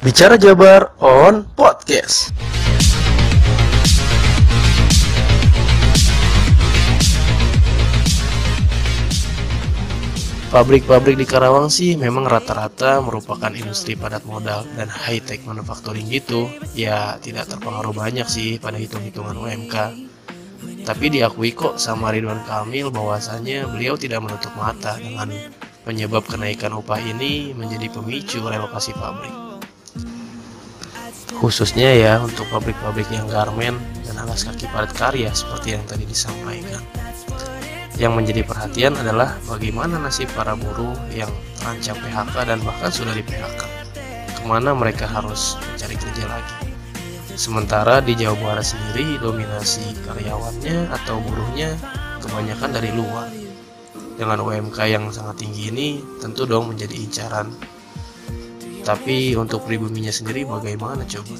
Bicara Jabar on Podcast. Pabrik-pabrik di Karawang sih memang rata-rata merupakan industri padat modal dan high-tech manufacturing gitu. Ya tidak terpengaruh banyak sih pada hitung-hitungan UMK. Tapi diakui kok sama Ridwan Kamil bahwasannya beliau tidak menutup mata dengan penyebab kenaikan upah ini menjadi pemicu relokasi pabrik. Khususnya ya untuk pabrik-pabrik yang garmen dan alas kaki padat karya seperti yang tadi disampaikan. Yang menjadi perhatian adalah bagaimana nasib para buruh yang terancam PHK dan bahkan sudah di PHK. Ke mana mereka harus mencari kerja lagi. Sementara di Jawa Barat sendiri dominasi karyawannya atau buruhnya kebanyakan dari luar. Dengan UMK yang sangat tinggi ini tentu dong menjadi incaran. Tapi untuk pribuminya sendiri bagaimana coba?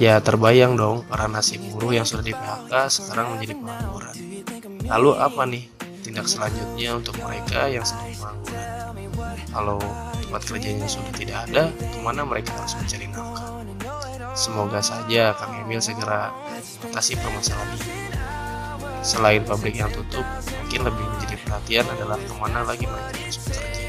Ya terbayang dong para nasib buruh yang sudah di PHK sekarang menjadi pengangguran. Lalu apa nih tindak selanjutnya untuk mereka yang sedang pengangguran? Kalau tempat kerjanya sudah tidak ada, ke mana mereka harus mencari nafkah? Semoga saja Kang Emil segera mengatasi permasalahan ini. Selain pabrik yang tutup, mungkin lebih menjadi perhatian adalah ke mana lagi mereka harus bekerja.